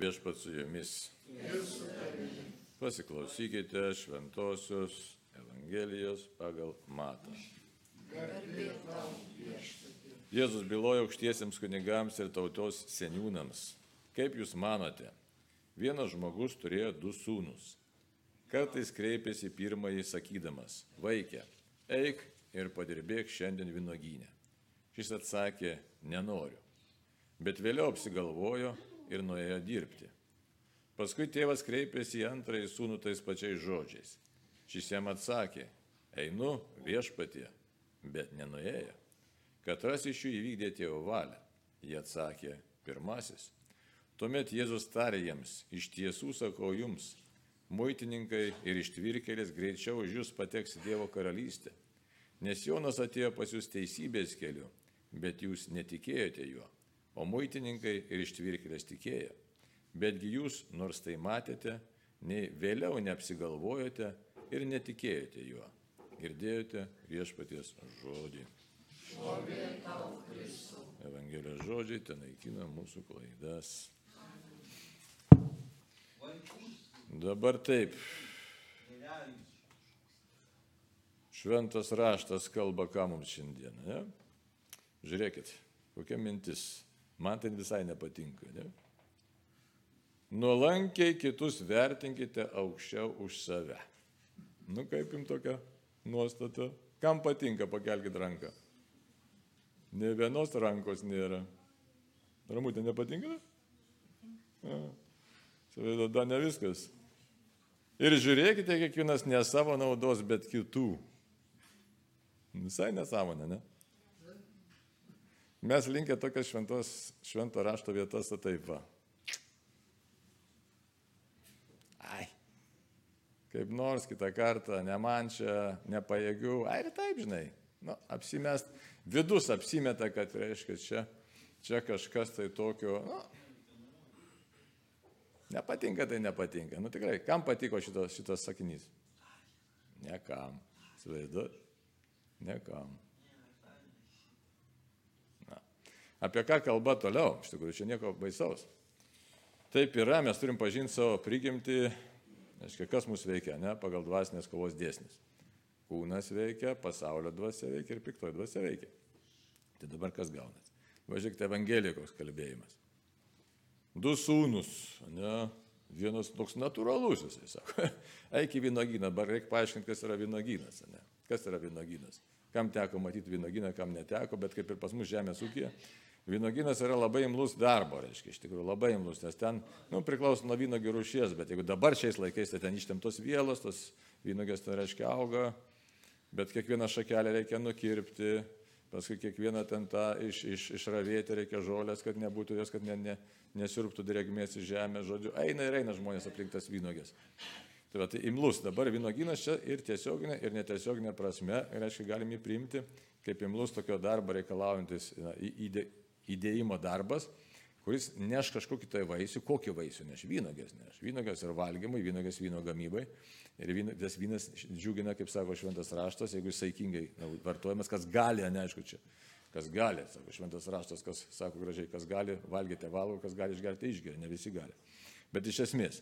Viešpat su jumis. Pasiklausykite šventosios Evangelijos pagal Matą. Jėzus bylojo aukštiesiems kunigams ir tautos seniūnams. Kaip jūs manote, vienas žmogus turėjo du sūnus. Kartais kreipėsi pirmąjį sakydamas, vaikė, eik ir padirbėk šiandien vinogynę. Šis atsakė, nenoriu. Bet vėliau apsigalvojo ir nuėjo dirbti. Paskui tėvas kreipėsi į antrąjį sūnų tais pačiais žodžiais. Šis jam atsakė, einu viešpatie, bet nenuėjo. Katras iš jų įvykdė tėvo valią. Jie atsakė, pirmasis. Tuomet Jėzus tarė jiems, iš tiesų sakau jums, muitininkai ir ištvirkėlės greičiau už jūs pateks į Dievo karalystę. Nes Jonas atėjo pas jūs teisybės keliu, bet jūs netikėjote juo, o muitininkai ir ištvirkėlės tikėjo. Betgi jūs, nors tai matėte, nei vėliau neapsigalvojote ir netikėjote juo. Girdėjote viešpaties žodį. Evangelijos žodžiai ten naikina mūsų klaidas. Dabar taip. Šventas raštas kalba ką mums šiandien. Ne? Žiūrėkit, kokia mintis. Man tai visai nepatinka. Ne? Nuolankiai kitus vertinkite aukščiau už save. Nu kaip jums tokia nuostata? Kam patinka, pakelkite ranką. Ne vienos rankos nėra. Ramutė nepatinka? Savai ne viskas. Ir žiūrėkite kiekvienas ne savo naudos, bet kitų. Visai nesąmonė, ne? Mes linkę tokias šventos, švento rašto vietas taip va. Ai. Kaip nors kitą kartą, ne man čia, nepajėgiu. Ai ir taip, žinai. Nu, apsimest. Vidus apsimeta, kad reiškia čia, čia kažkas tai tokio. Nu, nepatinka, tai nepatinka. Nu tikrai, kam patiko šitas, šitas sakinys? Nekam. Svaiduot. Nekam. Na. Apie ką kalba toliau? Iš tikrųjų, čia nieko baisaus. Taip yra, mes turim pažinti savo prigimtį, aiškiai, kas mūsų veikia, ne, pagal dvasinės kovos dėsnis. Kūnas veikia, pasaulio dvasia veikia ir piktoji dvasia veikia. Tai dabar kas gaunat? Važiuokite Evangelijos kalbėjimas. Du sūnus, ne, vienas toks natūralus, jisai sako. Eik į vynogyną, dabar reikia paaiškinti, kas yra vynogynas. Ne? Kas yra vynogynas? Kam teko matyti vynogyną, kam neteko, bet kaip ir pas mus žemės ūkija, vynogynas yra labai imlus darbo, reiškia, iš tikrųjų labai imlus, nes ten, nu, priklauso nuo vynogių rūšies, bet jeigu dabar šiais laikais, tai ten ištemtos vėlos, tos vynogės, tai reiškia, auga, bet kiekvieną šakelę reikia nukirpti, paskui kiekvieną ten tą iš, iš, išravėti reikia žolės, kad nebūtų jos, kad ne, ne, nesirptų drėgmės į žemę, žodžiu, eina ir eina žmonės aplinktas vynogės. Tai va, tai imlus dabar vynogynas čia ir tiesioginė, ir netiesioginė prasme, reiškia, galim jį priimti kaip imlus tokio darbo reikalaujantis na, įdė, įdėjimo darbas, kuris neš kažkokį tai vaisių, kokį vaisių neš vynogės, neš vynogės ir valgymui, vynogės vyno gamybai. Ir vyno, tas vynas džiugina, kaip sako šventas raštas, jeigu jis saikingai vartojamas, kas gali, neaišku čia, kas gali, sako šventas raštas, kas sako gražiai, kas gali, valgyti valgo, kas gali išgerti, išgeria, ne visi gali. Bet iš esmės,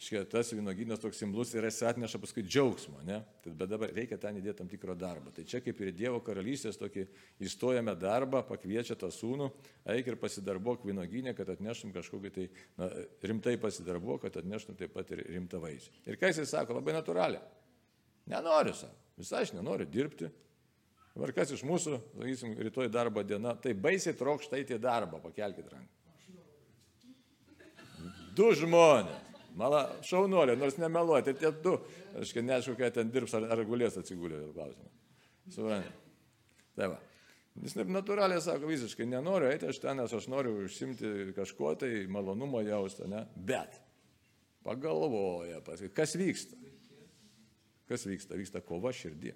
Škia, tas vynogynas toks imlus ir jis atneša paskui džiaugsmo, ne? Bet dabar reikia ten įdėti tam tikrą darbą. Tai čia kaip ir Dievo karalystės tokį įstojame darbą, pakviečia tą sūnų, eik ir pasidarbok vynogynę, kad atneštum kažkokį tai na, rimtai pasidarbok, kad atneštum taip pat ir rimtą vaisių. Ir ką jisai sako, labai natūraliai. Nenoriu, sako. Visai aš nenoriu dirbti. Dabar kas iš mūsų, sakysim, rytoj darbo diena, tai baisiai trokšta eiti į darbą, pakelkite ranką. Du žmonės. Mala šaunuolė, nors nemeluoja, tai tie du, aš neaišku, kai ten dirbs, ar, ar gulės atsigulė, klausimą. Suprantate. Tai va. Jis taip natūraliai sako, visiškai nenoriu eiti aš ten, nes aš noriu užsimti kažkuo tai malonumo jaustą, ne? Bet pagalvoja, pasakai, kas vyksta? Kas vyksta? Vyksta kova širdį.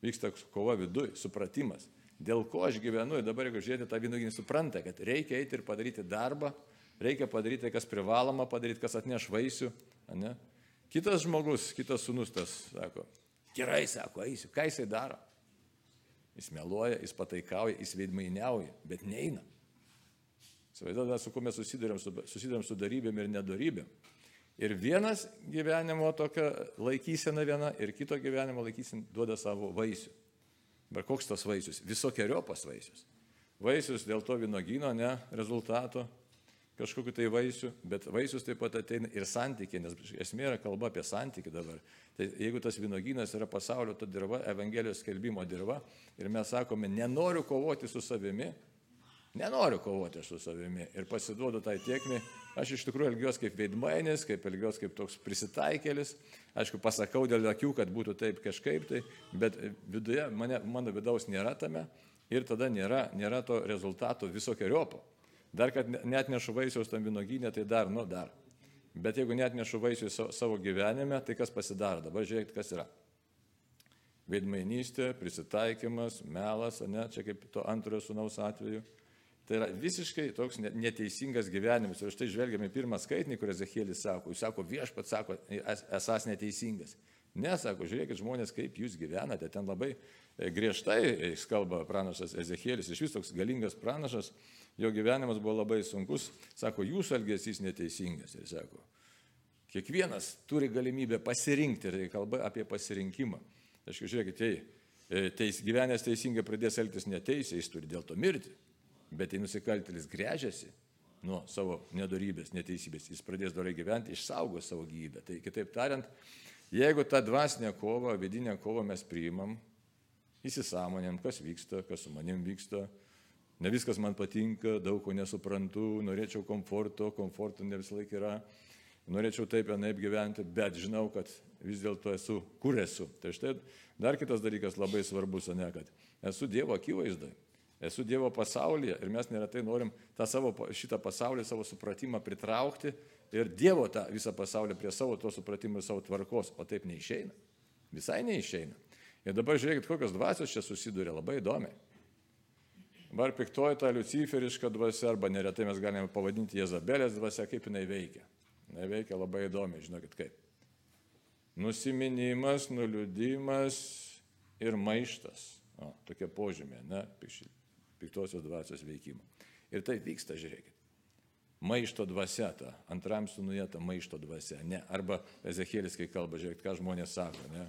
Vyksta kova viduje, supratimas. Dėl ko aš gyvenu ir dabar, jeigu žiūrėti tą vynuginį, supranta, kad reikia eiti ir padaryti darbą, reikia padaryti tai, kas privaloma padaryti, kas atneš vaisių. Ne? Kitas žmogus, kitas sunus tas sako, gerai, sako, eisiu, ką jisai daro? Jis meluoja, jis pataikauja, jis veidmainiauja, bet neina. Įsivaizduojate, su kuo mes susidurėm su, susidurėm su darybėm ir nedarybėm. Ir vienas gyvenimo tokia laikysena viena ir kito gyvenimo laikysena duoda savo vaisių. Bet koks tas vaisius? Visokiojopas vaisius. Vaisius dėl to vynogyno, ne rezultato, kažkokiu tai vaisių, bet vaisius taip pat ateina ir santykiai, nes esmė yra kalba apie santykių dabar. Tai jeigu tas vynogynas yra pasaulio ta dirba, Evangelijos skelbimo dirba, ir mes sakome, nenoriu kovoti su savimi, Nenoriu kovoti su savimi ir pasiduodu tai tiekmi. Aš iš tikrųjų elgiuosi kaip veidmainis, kaip elgiuosi kaip toks prisitaikėlis. Aišku, pasakau dėl akių, kad būtų taip kažkaip tai, bet viduje, mane, mano vidaus nėra tame ir tada nėra, nėra to rezultato visokiojopo. Dar kad net nešu vaisiaus tam vynogynė, tai dar, nu dar. Bet jeigu net nešu vaisių savo gyvenime, tai kas pasidaro? Dabar žiūrėkit, kas yra. Veidmainystė, prisitaikymas, melas, ne, čia kaip to antrojo sunaus atveju Tai yra visiškai toks neteisingas gyvenimas. Ir štai žvelgiame pirmą skaitinį, kur Ezekielis sako, jis sako, viešpat sako, esas neteisingas. Nesako, žiūrėkit žmonės, kaip jūs gyvenate. Ten labai e, griežtai e, kalba pranašas Ezekielis, iš vis toks galingas pranašas, jo gyvenimas buvo labai sunkus. Sako, jūsų elgesys neteisingas. Ir sako, kiekvienas turi galimybę pasirinkti, ir tai kalba apie pasirinkimą. Aišku, žiūrėkit, jei e, teis, gyvenęs teisingai pradės elgtis neteisiai, jis turi dėl to mirti. Bet jei nusikaltėlis grežiasi nuo savo nedorybės, neteisybės, jis pradės dorai gyventi, išsaugos savo gyvybę. Tai kitaip tariant, jeigu tą dvasinę kovą, vidinę kovą mes priimam, įsisamonėm, kas vyksta, kas su manim vyksta, ne viskas man patinka, daug ko nesuprantu, norėčiau komforto, komforto ne visą laiką yra, norėčiau taip vienaip gyventi, bet žinau, kad vis dėlto esu, kur esu. Tai štai dar kitas dalykas labai svarbus, ne, kad esu Dievo akivaizdoje. Esu Dievo pasaulyje ir mes neretai norim tą savo, šitą pasaulį, savo supratimą pritraukti ir Dievo tą visą pasaulį prie savo to supratimo ir savo tvarkos, o taip neišeina. Visai neišeina. Ir dabar žiūrėkit, kokios dvasios čia susiduria, labai įdomiai. Dabar piktoji ta luciferiška dvasia, arba neretai mes galime pavadinti Jezabelės dvasia, kaip jinai veikia. Jinai veikia labai įdomiai, žinokit kaip. Nusiminimas, nuliūdimas ir maištas. O, tokie požymė, ne, piktosios dvasios veikimo. Ir tai vyksta, žiūrėkit. Maišto dvasia, ta, antram sunuje ta maišto dvasia, ne. Arba Ezekėlis, kai kalba, žiūrėkit, ką žmonės sako, ne.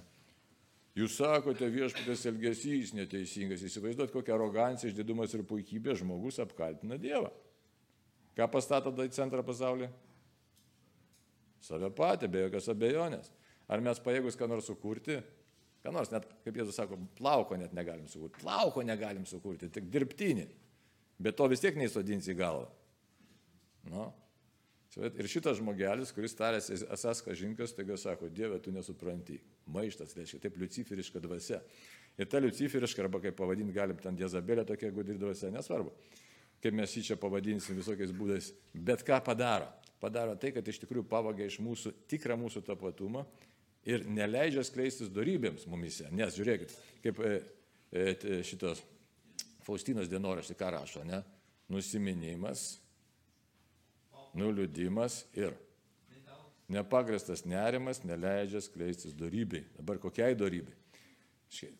Jūs sakote, viešpatės elgesys neteisingas, įsivaizduot, kokią aroganciją, išdidumas ir puikybė žmogus apkaltina Dievą. Ką pastato į centrą pasaulį? Save patį, be jokios abejonės. Ar mes pajėgus ką nors sukurti, Ką nors, net, kaip Jėzus sako, plauko net negalim sukurti. Plauko negalim sukurti, tik dirbtinį. Bet to vis tiek neįsodinsi į galvą. Nu. Ir šitas žmogelis, kuris tarėsi esas kažinkas, taiga sako, Dieve, tu nesupranti. Maištas, reiškia, taip luciferiška dvasia. Ir ta luciferiška, arba kaip pavadinti galim ten Jezabelė tokia gudri dvasia, nesvarbu. Kaip mes jį čia pavadinsim visokiais būdais. Bet ką padaro? Padaro tai, kad iš tikrųjų pavagia iš mūsų tikrą mūsų tapatumą ir neleidžia skleistis darybėms mumise. Nes žiūrėkit, kaip e, e, šitas Faustinos dienoraštį ką rašo, ne? Nusiminimas, nuliūdimas ir nepagristas nerimas neleidžia skleistis darybei. Dabar kokiai darybei?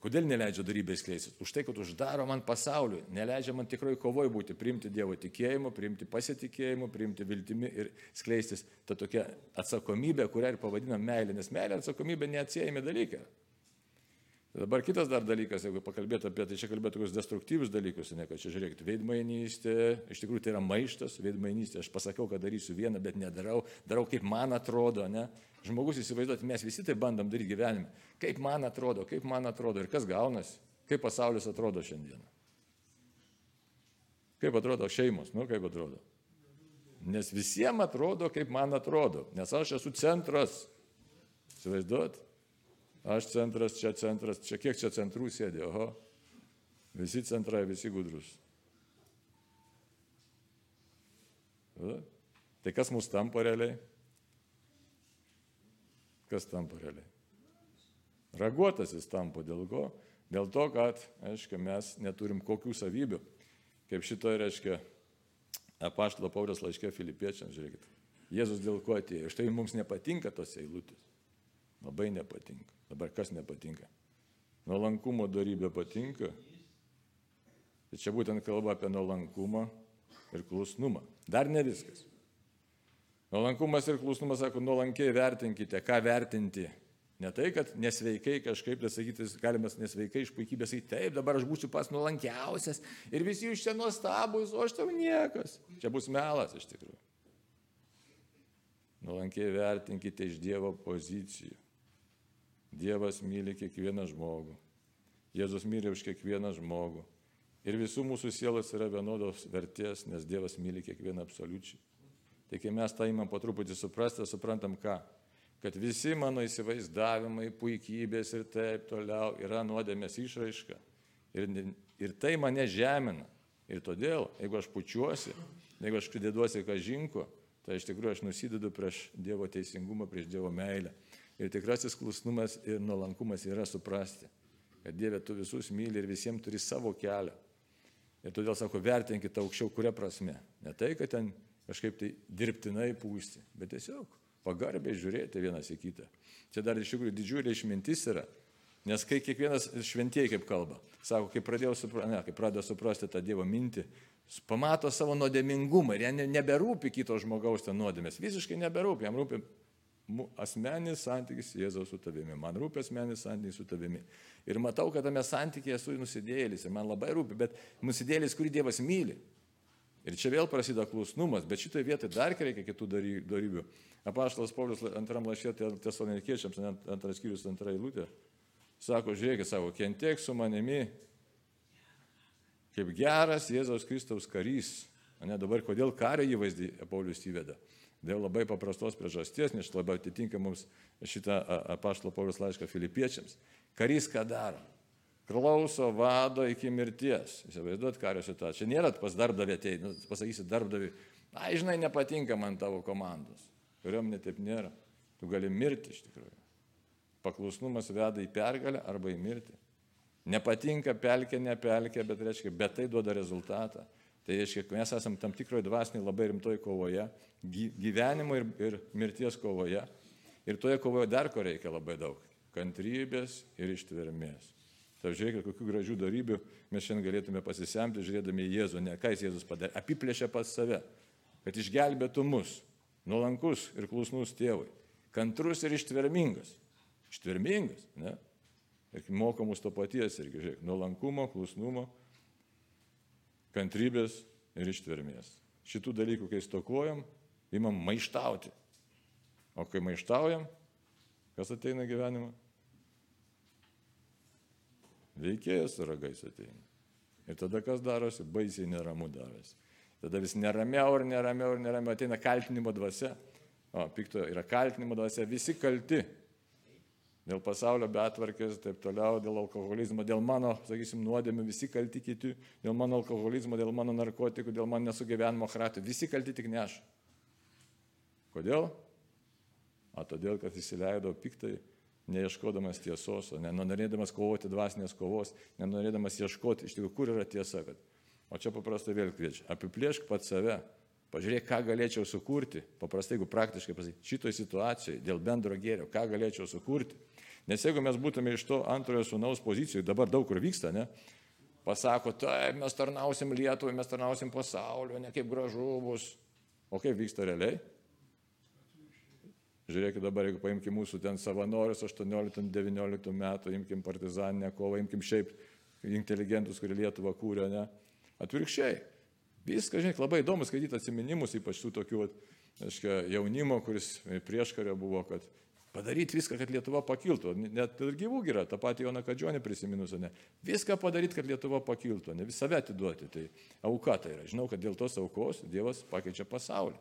Kodėl neleidžia darybės skleisis? Už tai, kad uždaro man pasaulį, neleidžia man tikrai kovoj būti, priimti Dievo tikėjimu, priimti pasitikėjimu, priimti viltimi ir skleistis ta tokia atsakomybė, kurią ir pavadinam meilė, nes meilė atsakomybė neatsiejami dalykai. Dabar kitas dar dalykas, jeigu pakalbėtų apie tai, čia kalbėtų tokius destruktyvius dalykus, ne, kad čia žiūrėkit, veidmainystė, iš tikrųjų tai yra maištas, veidmainystė, aš pasakiau, kad darysiu vieną, bet nedarau, darau kaip man atrodo, ne. Žmogus įsivaizduoti, mes visi tai bandom daryti gyvenime. Kaip man atrodo, kaip man atrodo ir kas gaunasi, kaip pasaulis atrodo šiandieną. Kaip atrodo šeimos, nu kaip atrodo. Nes visiems atrodo, kaip man atrodo, nes aš esu centras. Įsivaizduot? Aš centras, čia centras, čia kiek čia centrų sėdė, oho. Visi centrai, visi gudrus. Tai kas mus tampa realiai? Kas tampa realiai? Raguotasis tampa dėl ko? Dėl to, kad, aiškiai, mes neturim kokių savybių. Kaip šito reiškia apaštalo Paulius laiškė filipiečiams, žiūrėkit. Jėzus dėl ko atėjo. Štai mums nepatinka tos eilutės. Labai nepatinka. Dabar kas nepatinka? Nuolankumo darybė patinka. Tai čia būtent kalba apie nuolankumą, ir klusnumą. Dar ne viskas. Nuolankumas ir klusnumas, sako, nuolankiai vertinkite, ką vertinti. Ne tai, kad nesveikai kažkaip, tai sakyti, galimas nesveikai iš puikybės, tai taip, dabar aš būsiu pas nuolankiausias ir visi iš čia nuostabus, o aš tau niekas. Čia bus melas iš tikrųjų. Nuolankiai vertinkite iš Dievo pozicijų. Dievas myli kiekvieną žmogų. Jėzus myli už kiekvieną žmogų. Ir visų mūsų sielos yra vienodos vertės, nes Dievas myli kiekvieną absoliučiai. Tai kai mes tą įmam po truputį suprasti, suprantam ką kad visi mano įsivaizdavimai, puikybės ir taip toliau yra nuodėmės išraiška. Ir, ir tai mane žemina. Ir todėl, jeigu aš pučiuosi, jeigu aš dėduosi kažinko, tai iš tikrųjų aš nusidedu prieš Dievo teisingumą, prieš Dievo meilę. Ir tikrasis klusnumas ir nuolankumas yra suprasti, kad Dieve tu visus myli ir visiems turi savo kelią. Ir todėl sako, vertinkite aukščiau, kuria prasme. Ne tai, kad ten kažkaip tai dirbtinai pūsti, bet tiesiog pagarbiai žiūrėti vienas į kitą. Čia dar iš tikrųjų didžiulė išmintis yra. Nes kai kiekvienas šventieji kaip kalba, sako, kai pradėjau suprasti, ne, kai pradėjo suprasti tą Dievo mintį, pamato savo nuodėmingumą ir jam neberūpi kito žmogaus ten nuodėmės, visiškai neberūpi, jam rūpi asmeninis santykis Jėzaus su tavimi, man rūpi asmeninis santykis su tavimi. Ir matau, kad tame santykėje esu nusidėlis ir man labai rūpi, bet nusidėlis, kurį Dievas myli. Ir čia vėl prasideda klusnumas, bet šitoje vietoje dar reikia kitų darybių. Apaštalas Paulius antram laiškė tesalonikiečiams, antras skyrius, antra eilutė, sako, žiūrėkit, savo, kentiek su manimi, kaip geras Jėzaus Kristaus karys. Ne dabar, kodėl kario įvaizdį Paulius įveda? Dėl labai paprastos priežasties, nes labai atitinka mums šitą apaštalo Paulius laišką filipiečiams. Karys ką daro? klauso vado iki mirties. Įsivaizduot kario situaciją. Nėra pas darbdavį atei, nu, pasakysi darbdavį, ai žinai, nepatinka man tavo komandos. Kuriuomenė taip nėra. Tu gali mirti iš tikrųjų. Paklusnumas veda į pergalę arba į mirtį. Nepatinka pelkė, ne pelkė, bet reiškia, bet tai duoda rezultatą. Tai reiškia, mes esame tam tikroje dvasinėje labai rimtoje kovoje, gyvenimo ir, ir mirties kovoje. Ir toje kovoje dar ko reikia labai daug - kantrybės ir ištvermės. Tai žiūrėkit, kokių gražių darybių mes šiandien galėtume pasisemti, žiūrėdami į Jėzų, ne ką jis Jėzus padarė, apiplėšė pas save, kad išgelbėtų mus, nuolankus ir klusnus tėvui, kantrus ir ištvermingas. Ištvermingas, ne? Ir moko mus to paties irgi, žiūrėk, nuolankumo, klusnumo, kantrybės ir ištvermės. Šitų dalykų, kai stokojam, imam maištauti. O kai maištaujam, kas ateina gyvenimą? Veikėjas ragais ateina. Ir tada kas darosi? Baisiai neramu darosi. Tada vis neramiau ir neramiau ir neramiau ateina kaltinimo dvasia. O, pikto yra kaltinimo dvasia, visi kalti. Dėl pasaulio betvarkės, taip toliau, dėl alkoholizmo, dėl mano, sakysim, nuodėmių, visi kalti kiti, dėl mano alkoholizmo, dėl mano narkotikų, dėl mano nesugyvenimo kratų, visi kalti tik ne aš. Kodėl? O todėl, kad įsileido piktai neieškodamas tiesos, nenorėdamas kovoti dvasinės kovos, nenorėdamas ieškoti iš tikrųjų, kur yra tiesa. Kad... O čia paprastai vėl kviečia, apiplėšk pat save, pažiūrėk, ką galėčiau sukurti, paprastai, jeigu praktiškai pasakyti, šitoje situacijoje dėl bendro gėrio, ką galėčiau sukurti. Nes jeigu mes būtume iš to antrojo sunaus pozicijų, dabar daug kur vyksta, ne? Pasako, taip, mes tarnausim Lietuvai, mes tarnausim pasaulio, ne kaip gražu bus. O kaip vyksta realiai? Žiūrėkit dabar, jeigu paimkim mūsų ten savanorius 18-19 metų, imkim partizaninę kovą, imkim šiaip inteligentus, kurie Lietuvą kūrė, ne? Atvirkščiai. Viskas, žinai, labai įdomu skaityti atminimus, ypač tų tokių, aiškia, jaunimo, kuris prieš karę buvo, kad padaryti viską, kad Lietuva pakiltų. Net ir gyvų yra, tą patį Joną Kadžionį prisiminus, ne? Viską padaryti, kad Lietuva pakiltų, ne visą atiduoti. Tai auka tai yra. Žinau, kad dėl tos aukos Dievas pakeičia pasaulį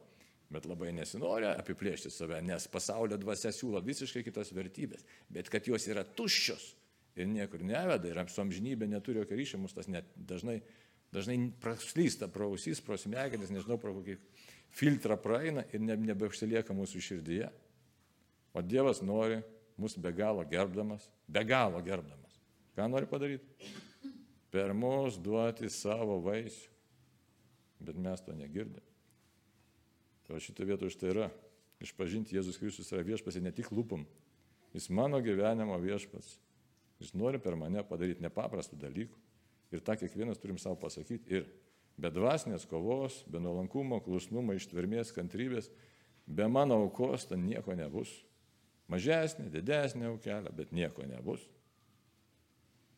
bet labai nesinori apiplėšti save, nes pasaulio dvasia siūlo visiškai kitas vertybės, bet kad jos yra tuščios ir niekur neveda ir su amžinybė neturi jokio ryšio, mus tas net dažnai, dažnai praslysta pro ausys, pro smegenis, nežinau, pro kokį filtrą praeina ir ne, nebeužsilieka mūsų širdyje. O Dievas nori mus be galo gerbdamas, be galo gerbdamas. Ką nori padaryti? Per mus duoti savo vaisių. Bet mes to negirdime. O šitą vietą už tai yra. Išpažinti Jėzus Kristus yra viešpas ir ne tik lūpom. Jis mano gyvenimo viešpas. Jis nori per mane padaryti nepaprastų dalykų. Ir tą kiekvienas turim savo pasakyti. Ir Be dvasinės kovos, be nuolankumo, klusnumo, ištvermės, kantrybės, be mano aukos ten nieko nebus. Mažesnė, didesnė aukelė, bet nieko nebus.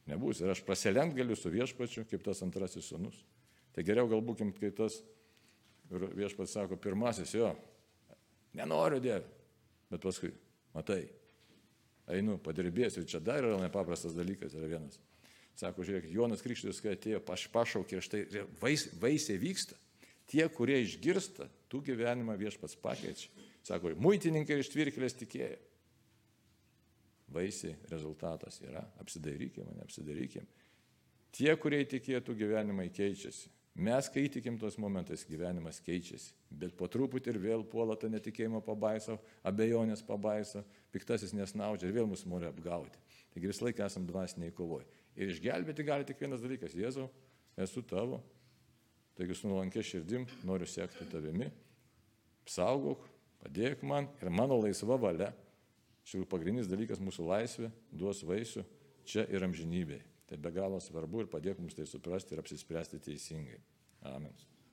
Nebus. Ir aš prasilenkt galiu su viešpačiu, kaip tas antrasis sunus. Tai geriau gal būkim, kai tas viešpats sako, pirmasis jo, nenoriu Dieve. Bet paskui, matai, einu, padirbėsiu. Ir čia dar yra nepaprastas dalykas, yra vienas. Sako, žiūrėk, Jonas Krikštytis, kai atėjo, paš, pašaukė štai vais, vaisiai vyksta. Tie, kurie išgirsta, tų gyvenimą viešpats pakeičia. Sako, muitininkai ir ištvirkėlės tikėjo. Vaisiai rezultatas yra, apsidairykime, neapsidairykime. Tie, kurie įtikėtų gyvenimai keičiasi. Mes, kai įtikim tos momentais, gyvenimas keičiasi. Bet po truputį ir vėl puola tą netikėjimo pabaiso, abejonės pabaiso, piktasis nesnaudžia ir vėl mus nori apgauti. Taigi visą laiką esam dvasiniai kovoj. Ir išgelbėti gali tik vienas dalykas - Jėzau, esu tavo. Taigi su nuolankė širdim noriu sekti tavimi, saugok, padėk man ir mano laisva valia. Šių pagrindinis dalykas - mūsų laisvė duos vaisių čia ir amžinybėje. Tai be galo svarbu ir padėk mums tai suprasti ir apsispręsti teisingai. Amen.